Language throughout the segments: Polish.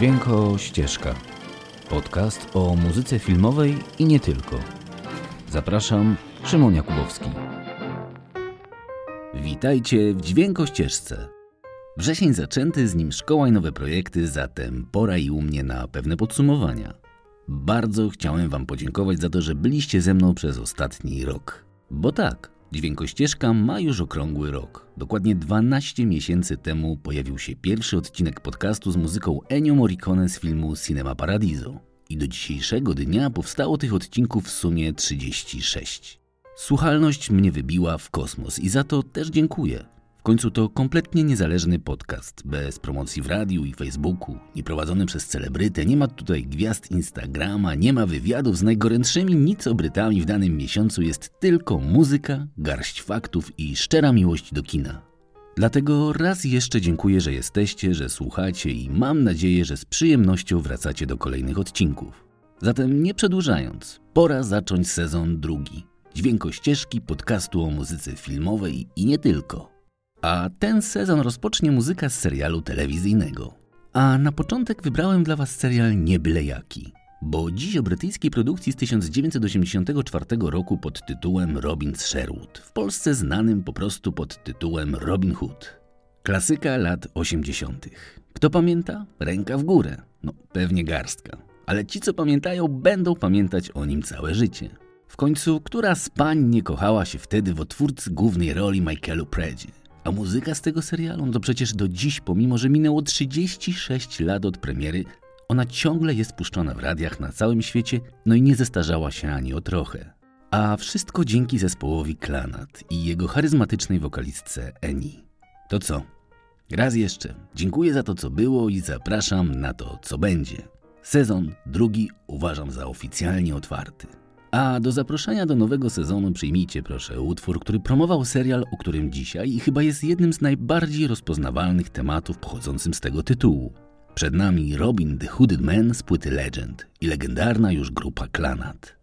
Dźwięko Ścieżka. Podcast o muzyce filmowej i nie tylko. Zapraszam, Szymon Jakubowski. Witajcie w Dźwięko Ścieżce. Wrzesień zaczęty, z nim szkoła i nowe projekty, zatem pora i u mnie na pewne podsumowania. Bardzo chciałem Wam podziękować za to, że byliście ze mną przez ostatni rok. Bo tak, Dźwiękościeżka ma już okrągły rok. Dokładnie 12 miesięcy temu pojawił się pierwszy odcinek podcastu z muzyką Ennio Morricone z filmu Cinema Paradiso. I do dzisiejszego dnia powstało tych odcinków w sumie 36. Słuchalność mnie wybiła w kosmos i za to też dziękuję. W końcu to kompletnie niezależny podcast, bez promocji w radiu i Facebooku, nieprowadzony przez celebrytę, nie ma tutaj gwiazd Instagrama, nie ma wywiadów z najgorętszymi nic o Brytami w danym miesiącu, jest tylko muzyka, garść faktów i szczera miłość do kina. Dlatego raz jeszcze dziękuję, że jesteście, że słuchacie i mam nadzieję, że z przyjemnością wracacie do kolejnych odcinków. Zatem nie przedłużając, pora zacząć sezon drugi. Dźwiękościeżki podcastu o muzyce filmowej i nie tylko. A ten sezon rozpocznie muzyka z serialu telewizyjnego. A na początek wybrałem dla Was serial nie byle jaki, bo dziś o brytyjskiej produkcji z 1984 roku pod tytułem Robin Sherwood, w Polsce znanym po prostu pod tytułem Robin Hood. Klasyka lat 80. Kto pamięta? Ręka w górę. No, pewnie garstka. Ale ci, co pamiętają, będą pamiętać o nim całe życie. W końcu, która z pań nie kochała się wtedy w otwórcy głównej roli Michaelu Predzie? A muzyka z tego serialu, no to przecież do dziś, pomimo że minęło 36 lat od premiery, ona ciągle jest puszczona w radiach na całym świecie, no i nie zestarzała się ani o trochę. A wszystko dzięki zespołowi Klanat i jego charyzmatycznej wokalistce Eni. To co? Raz jeszcze dziękuję za to, co było i zapraszam na to, co będzie. Sezon drugi uważam za oficjalnie otwarty. A do zaproszenia do nowego sezonu przyjmijcie proszę utwór, który promował serial, o którym dzisiaj i chyba jest jednym z najbardziej rozpoznawalnych tematów pochodzącym z tego tytułu. Przed nami Robin the Hooded Man z płyty Legend i legendarna już grupa Klanat.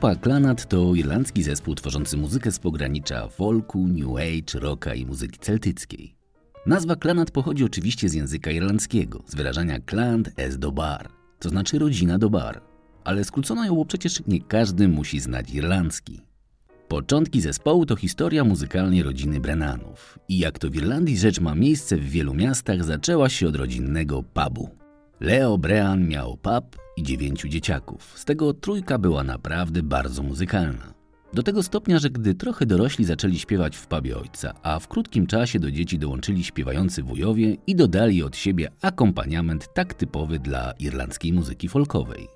Grupa Clanat to irlandzki zespół tworzący muzykę z pogranicza folku, new age, rocka i muzyki celtyckiej. Nazwa Clanat pochodzi oczywiście z języka irlandzkiego, z wyrażania clan es do bar, to znaczy rodzina do bar. Ale skrócono ją, bo przecież nie każdy musi znać irlandzki. Początki zespołu to historia muzykalnej rodziny Brennanów. I jak to w Irlandii rzecz ma miejsce w wielu miastach, zaczęła się od rodzinnego pubu. Leo Brean miał pub i dziewięciu dzieciaków. Z tego trójka była naprawdę bardzo muzykalna. Do tego stopnia, że gdy trochę dorośli zaczęli śpiewać w pubie ojca, a w krótkim czasie do dzieci dołączyli śpiewający wujowie i dodali od siebie akompaniament tak typowy dla irlandzkiej muzyki folkowej.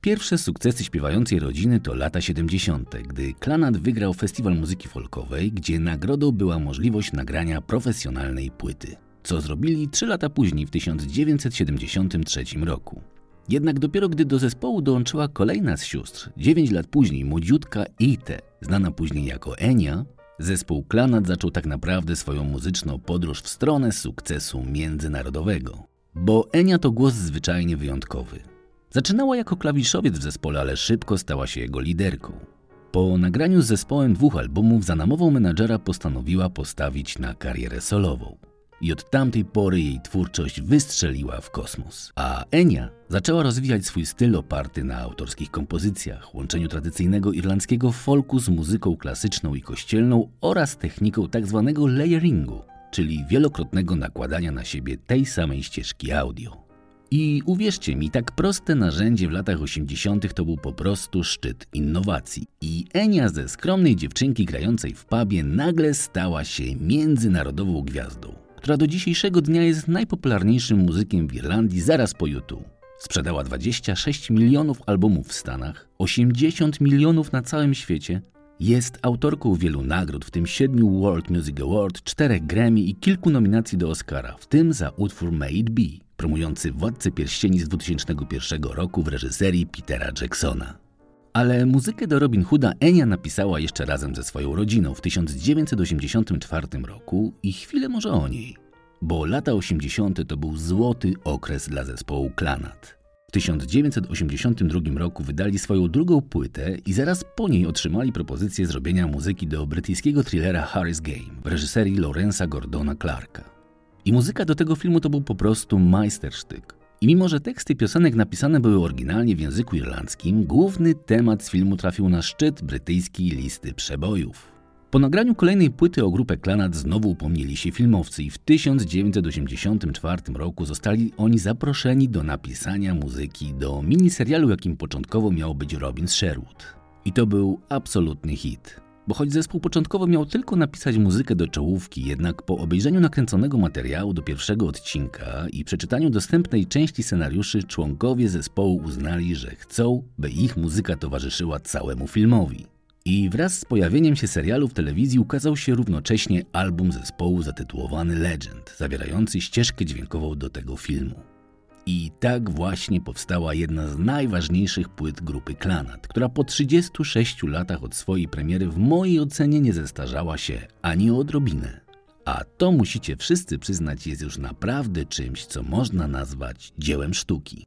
Pierwsze sukcesy śpiewającej rodziny to lata 70., gdy Klanat wygrał Festiwal Muzyki Folkowej, gdzie nagrodą była możliwość nagrania profesjonalnej płyty, co zrobili trzy lata później w 1973 roku. Jednak dopiero gdy do zespołu dołączyła kolejna z sióstr, 9 lat później młodziutka Ite, znana później jako Enia, zespół Klanat zaczął tak naprawdę swoją muzyczną podróż w stronę sukcesu międzynarodowego. Bo Enia to głos zwyczajnie wyjątkowy. Zaczynała jako klawiszowiec w zespole, ale szybko stała się jego liderką. Po nagraniu z zespołem dwóch albumów za namową menadżera postanowiła postawić na karierę solową. I od tamtej pory jej twórczość wystrzeliła w kosmos. A Enia zaczęła rozwijać swój styl oparty na autorskich kompozycjach, łączeniu tradycyjnego irlandzkiego folku z muzyką klasyczną i kościelną oraz techniką tzw. Tak layeringu, czyli wielokrotnego nakładania na siebie tej samej ścieżki audio. I uwierzcie mi, tak proste narzędzie w latach 80. to był po prostu szczyt innowacji. I Enia ze skromnej dziewczynki grającej w pubie nagle stała się międzynarodową gwiazdą, która do dzisiejszego dnia jest najpopularniejszym muzykiem w Irlandii zaraz po YouTube. Sprzedała 26 milionów albumów w Stanach, 80 milionów na całym świecie. Jest autorką wielu nagród, w tym 7 World Music Award, 4 Grammy i kilku nominacji do Oscara, w tym za utwór May It Be promujący Władcę Pierścieni z 2001 roku w reżyserii Petera Jacksona. Ale muzykę do Robin Hooda Enia napisała jeszcze razem ze swoją rodziną w 1984 roku i chwilę może o niej, bo lata 80. to był złoty okres dla zespołu Klanat. W 1982 roku wydali swoją drugą płytę i zaraz po niej otrzymali propozycję zrobienia muzyki do brytyjskiego thrillera Harry's Game w reżyserii Lorenza Gordona Clarka. I muzyka do tego filmu to był po prostu majstersztyk. I mimo, że teksty piosenek napisane były oryginalnie w języku irlandzkim, główny temat z filmu trafił na szczyt brytyjskiej listy przebojów. Po nagraniu kolejnej płyty o grupę Klanat znowu upomnieli się filmowcy i w 1984 roku zostali oni zaproszeni do napisania muzyki do miniserialu, jakim początkowo miał być Robin Sherwood. I to był absolutny hit. Bo choć zespół początkowo miał tylko napisać muzykę do czołówki, jednak po obejrzeniu nakręconego materiału do pierwszego odcinka i przeczytaniu dostępnej części scenariuszy, członkowie zespołu uznali, że chcą, by ich muzyka towarzyszyła całemu filmowi. I wraz z pojawieniem się serialu w telewizji ukazał się równocześnie album zespołu zatytułowany Legend, zawierający ścieżkę dźwiękową do tego filmu. I tak właśnie powstała jedna z najważniejszych płyt grupy Klanat, która po 36 latach od swojej premiery w mojej ocenie nie zestarzała się ani odrobinę. A to musicie wszyscy przyznać jest już naprawdę czymś, co można nazwać dziełem sztuki.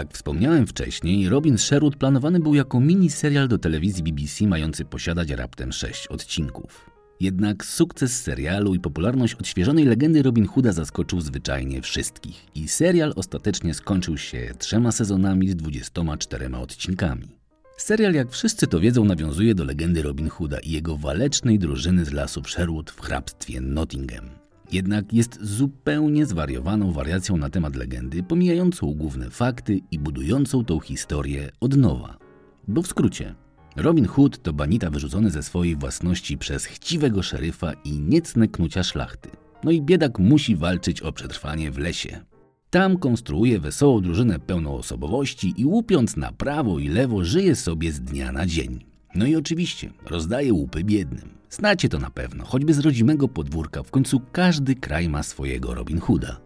Jak wspomniałem wcześniej, Robin Sherwood planowany był jako mini serial do telewizji BBC mający posiadać raptem 6 odcinków. Jednak sukces serialu i popularność odświeżonej legendy Robin Hooda zaskoczył zwyczajnie wszystkich i serial ostatecznie skończył się trzema sezonami z 24 odcinkami. Serial, jak wszyscy to wiedzą, nawiązuje do legendy Robin Hooda i jego walecznej drużyny z lasów Sherwood w hrabstwie Nottingham. Jednak jest zupełnie zwariowaną wariacją na temat legendy, pomijającą główne fakty i budującą tą historię od nowa. Bo w skrócie, Robin Hood to banita wyrzucony ze swojej własności przez chciwego szeryfa i niecne knucia szlachty. No i biedak musi walczyć o przetrwanie w lesie. Tam konstruuje wesołą drużynę pełną osobowości i łupiąc na prawo i lewo żyje sobie z dnia na dzień. No i oczywiście rozdaje łupy biednym. Znacie to na pewno, choćby z rodzimego podwórka, w końcu każdy kraj ma swojego Robin Hooda.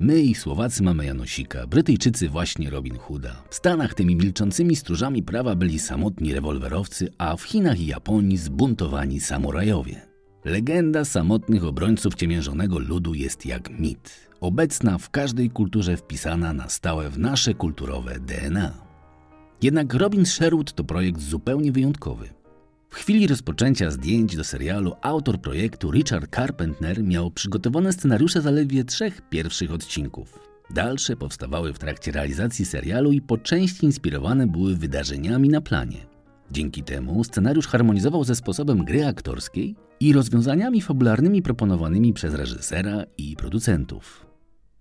My i Słowacy mamy Janosika, Brytyjczycy właśnie Robin Hooda. W Stanach tymi milczącymi stróżami prawa byli samotni rewolwerowcy, a w Chinach i Japonii zbuntowani samurajowie. Legenda samotnych obrońców ciemiężonego ludu jest jak mit, obecna w każdej kulturze wpisana na stałe w nasze kulturowe DNA. Jednak Robin Sherwood to projekt zupełnie wyjątkowy. W chwili rozpoczęcia zdjęć do serialu autor projektu Richard Carpenter miał przygotowane scenariusze zaledwie trzech pierwszych odcinków. Dalsze powstawały w trakcie realizacji serialu i po części inspirowane były wydarzeniami na planie. Dzięki temu scenariusz harmonizował ze sposobem gry aktorskiej i rozwiązaniami fabularnymi proponowanymi przez reżysera i producentów.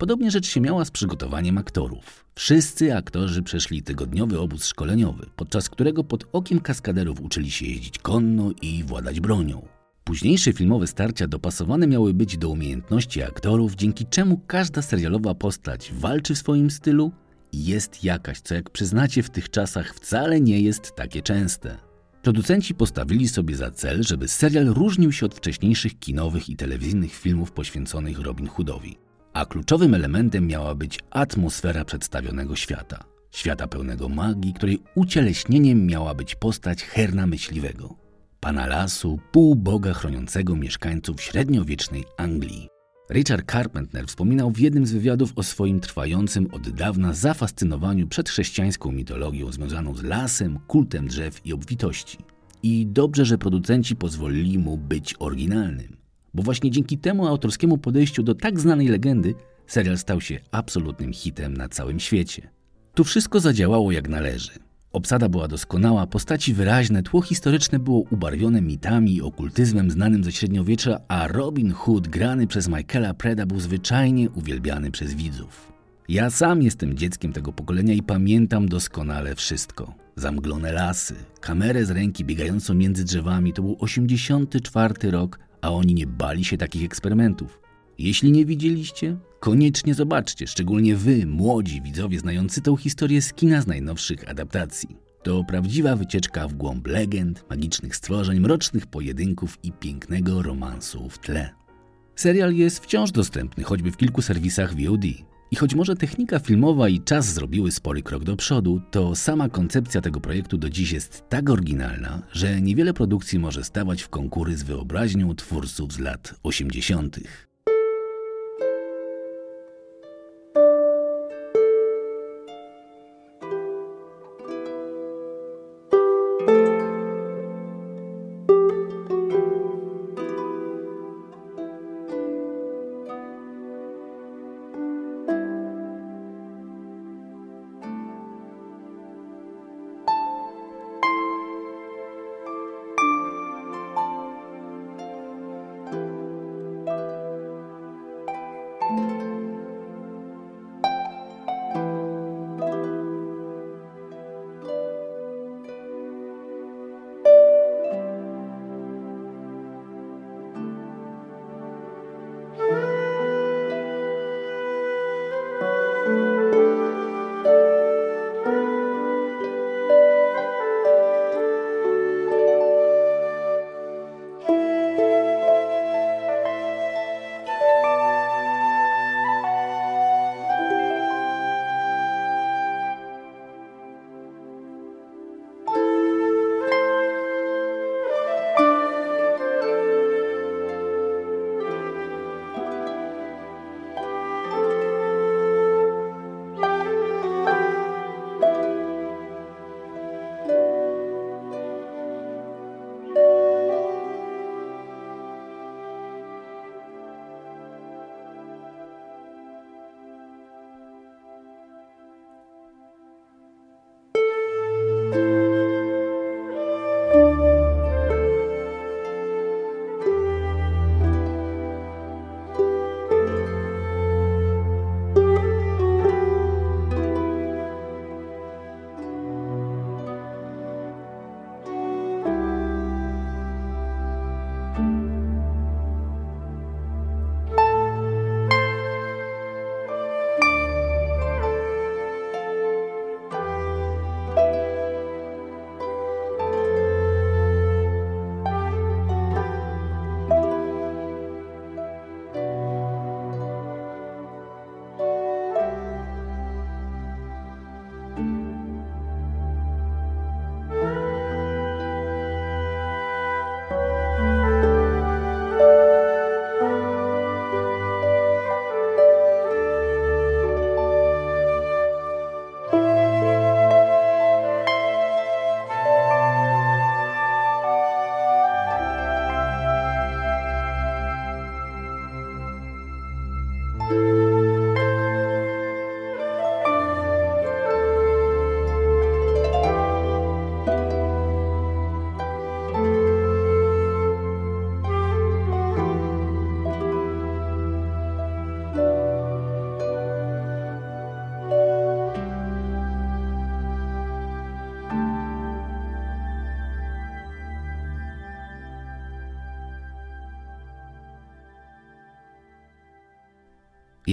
Podobnie rzecz się miała z przygotowaniem aktorów. Wszyscy aktorzy przeszli tygodniowy obóz szkoleniowy, podczas którego pod okiem kaskaderów uczyli się jeździć konno i władać bronią. Późniejsze filmowe starcia dopasowane miały być do umiejętności aktorów, dzięki czemu każda serialowa postać walczy w swoim stylu i jest jakaś, co jak przyznacie w tych czasach wcale nie jest takie częste. Producenci postawili sobie za cel, żeby serial różnił się od wcześniejszych kinowych i telewizyjnych filmów poświęconych Robin Hoodowi a kluczowym elementem miała być atmosfera przedstawionego świata. Świata pełnego magii, której ucieleśnieniem miała być postać herna myśliwego. Pana lasu, półboga chroniącego mieszkańców średniowiecznej Anglii. Richard Carpenter wspominał w jednym z wywiadów o swoim trwającym od dawna zafascynowaniu przedchrześcijańską mitologią związaną z lasem, kultem drzew i obfitości. I dobrze, że producenci pozwolili mu być oryginalnym bo właśnie dzięki temu autorskiemu podejściu do tak znanej legendy serial stał się absolutnym hitem na całym świecie. Tu wszystko zadziałało jak należy. Obsada była doskonała, postaci wyraźne, tło historyczne było ubarwione mitami i okultyzmem znanym ze średniowiecza, a Robin Hood grany przez Michaela Preda był zwyczajnie uwielbiany przez widzów. Ja sam jestem dzieckiem tego pokolenia i pamiętam doskonale wszystko. Zamglone lasy, kamerę z ręki biegającą między drzewami, to był 84 rok, a oni nie bali się takich eksperymentów. Jeśli nie widzieliście, koniecznie zobaczcie, szczególnie wy, młodzi widzowie znający tę historię z kina z najnowszych adaptacji. To prawdziwa wycieczka w głąb legend, magicznych stworzeń, mrocznych pojedynków i pięknego romansu w tle. Serial jest wciąż dostępny, choćby w kilku serwisach VOD. I choć może technika filmowa i czas zrobiły spory krok do przodu, to sama koncepcja tego projektu do dziś jest tak oryginalna, że niewiele produkcji może stawać w konkury z wyobraźnią twórców z lat 80.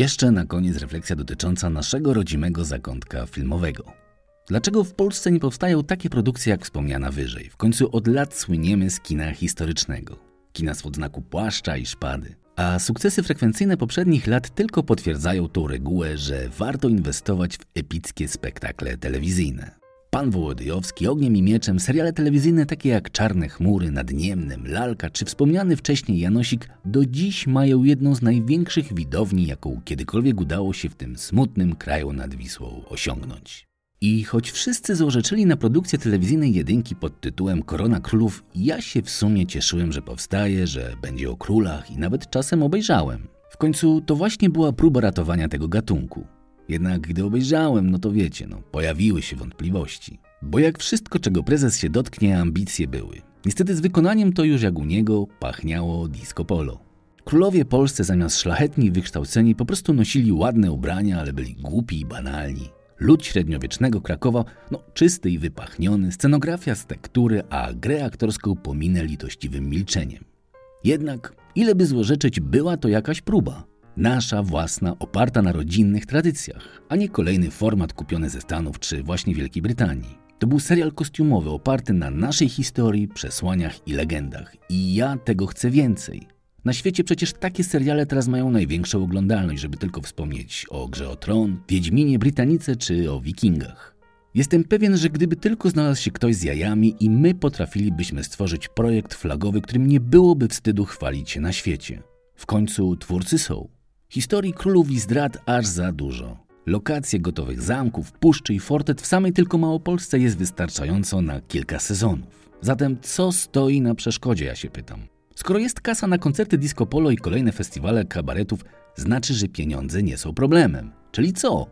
Jeszcze na koniec refleksja dotycząca naszego rodzimego zakątka filmowego. Dlaczego w Polsce nie powstają takie produkcje jak wspomniana wyżej? W końcu od lat słyniemy z kina historycznego. Kina spod znaku płaszcza i szpady. A sukcesy frekwencyjne poprzednich lat tylko potwierdzają tą regułę, że warto inwestować w epickie spektakle telewizyjne. Pan Wołodyjowski, Ogniem i Mieczem, seriale telewizyjne takie jak Czarne Chmury, Nad Niemnem, Lalka czy wspomniany wcześniej Janosik do dziś mają jedną z największych widowni, jaką kiedykolwiek udało się w tym smutnym kraju nad Wisłą osiągnąć. I choć wszyscy złorzeczyli na produkcję telewizyjnej jedynki pod tytułem Korona Królów, ja się w sumie cieszyłem, że powstaje, że będzie o królach i nawet czasem obejrzałem. W końcu to właśnie była próba ratowania tego gatunku. Jednak gdy obejrzałem, no to wiecie, no, pojawiły się wątpliwości. Bo jak wszystko, czego prezes się dotknie, ambicje były. Niestety z wykonaniem to już jak u niego pachniało disco polo. Królowie polscy zamiast szlachetni wykształceni po prostu nosili ładne ubrania, ale byli głupi i banalni. Lud średniowiecznego Krakowa, no czysty i wypachniony, scenografia z tektury, a grę aktorską pominę litościwym milczeniem. Jednak, ile by złorzeczyć, była to jakaś próba. Nasza własna, oparta na rodzinnych tradycjach, a nie kolejny format kupiony ze Stanów czy właśnie Wielkiej Brytanii. To był serial kostiumowy oparty na naszej historii, przesłaniach i legendach. I ja tego chcę więcej. Na świecie przecież takie seriale teraz mają największą oglądalność, żeby tylko wspomnieć o Grze o Tron, Wiedźminie Brytanice czy o Wikingach. Jestem pewien, że gdyby tylko znalazł się ktoś z jajami i my potrafilibyśmy stworzyć projekt flagowy, którym nie byłoby wstydu chwalić się na świecie. W końcu twórcy są. Historii królów i zdrad aż za dużo. Lokacje gotowych zamków, puszczy i fortet w samej tylko Małopolsce jest wystarczająco na kilka sezonów. Zatem co stoi na przeszkodzie, ja się pytam. Skoro jest kasa na koncerty disco polo i kolejne festiwale kabaretów, znaczy, że pieniądze nie są problemem. Czyli co?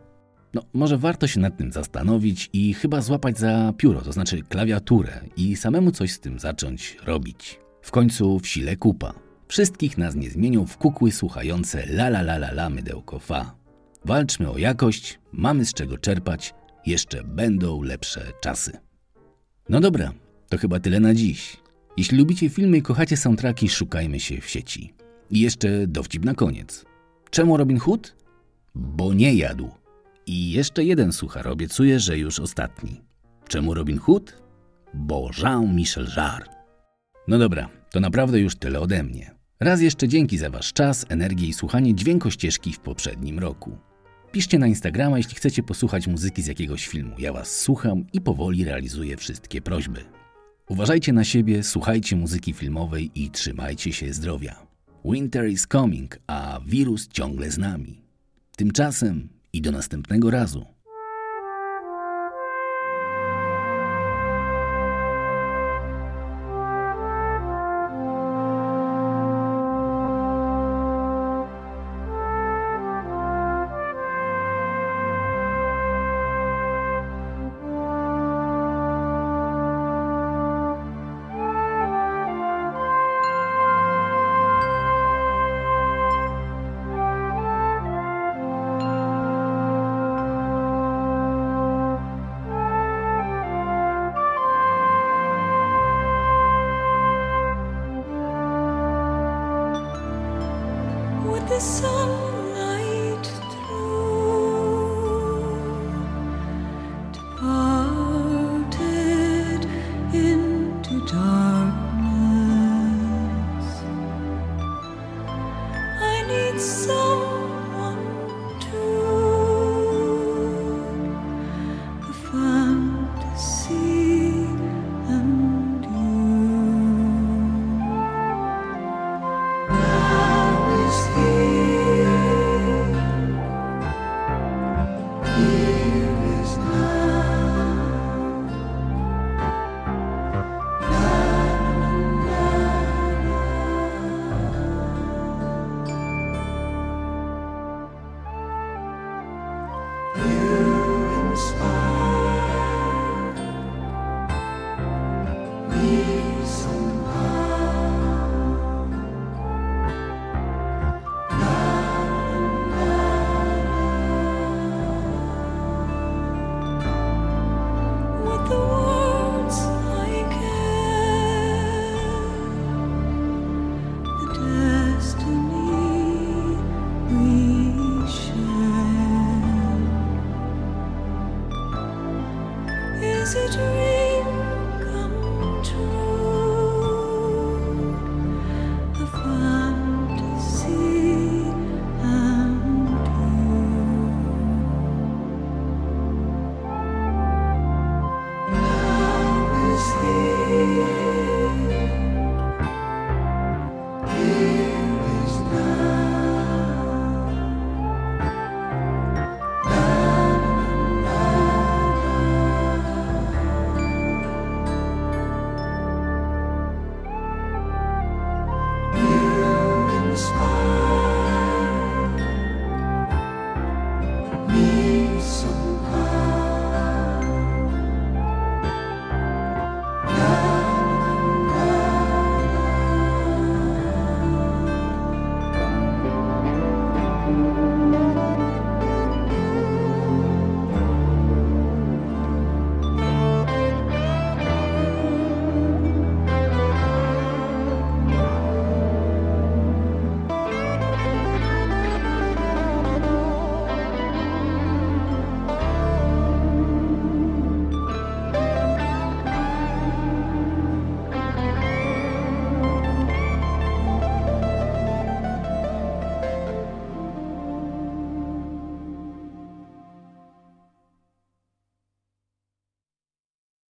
No, może warto się nad tym zastanowić i chyba złapać za pióro, to znaczy klawiaturę i samemu coś z tym zacząć robić. W końcu w sile kupa. Wszystkich nas nie zmienią w kukły słuchające la la la la la mydełko fa. Walczmy o jakość, mamy z czego czerpać, jeszcze będą lepsze czasy. No dobra, to chyba tyle na dziś. Jeśli lubicie filmy i kochacie soundtracki, szukajmy się w sieci. I jeszcze dowcip na koniec. Czemu Robin Hood? Bo nie jadł. I jeszcze jeden suchar obiecuje, że już ostatni. Czemu Robin Hood? Bo Jean-Michel Jarre. No dobra, to naprawdę już tyle ode mnie. Raz jeszcze dzięki za Wasz czas, energię i słuchanie dźwiękościeżki w poprzednim roku. Piszcie na Instagrama, jeśli chcecie posłuchać muzyki z jakiegoś filmu. Ja Was słucham i powoli realizuję wszystkie prośby. Uważajcie na siebie, słuchajcie muzyki filmowej i trzymajcie się zdrowia. Winter is coming, a wirus ciągle z nami. Tymczasem i do następnego razu. to.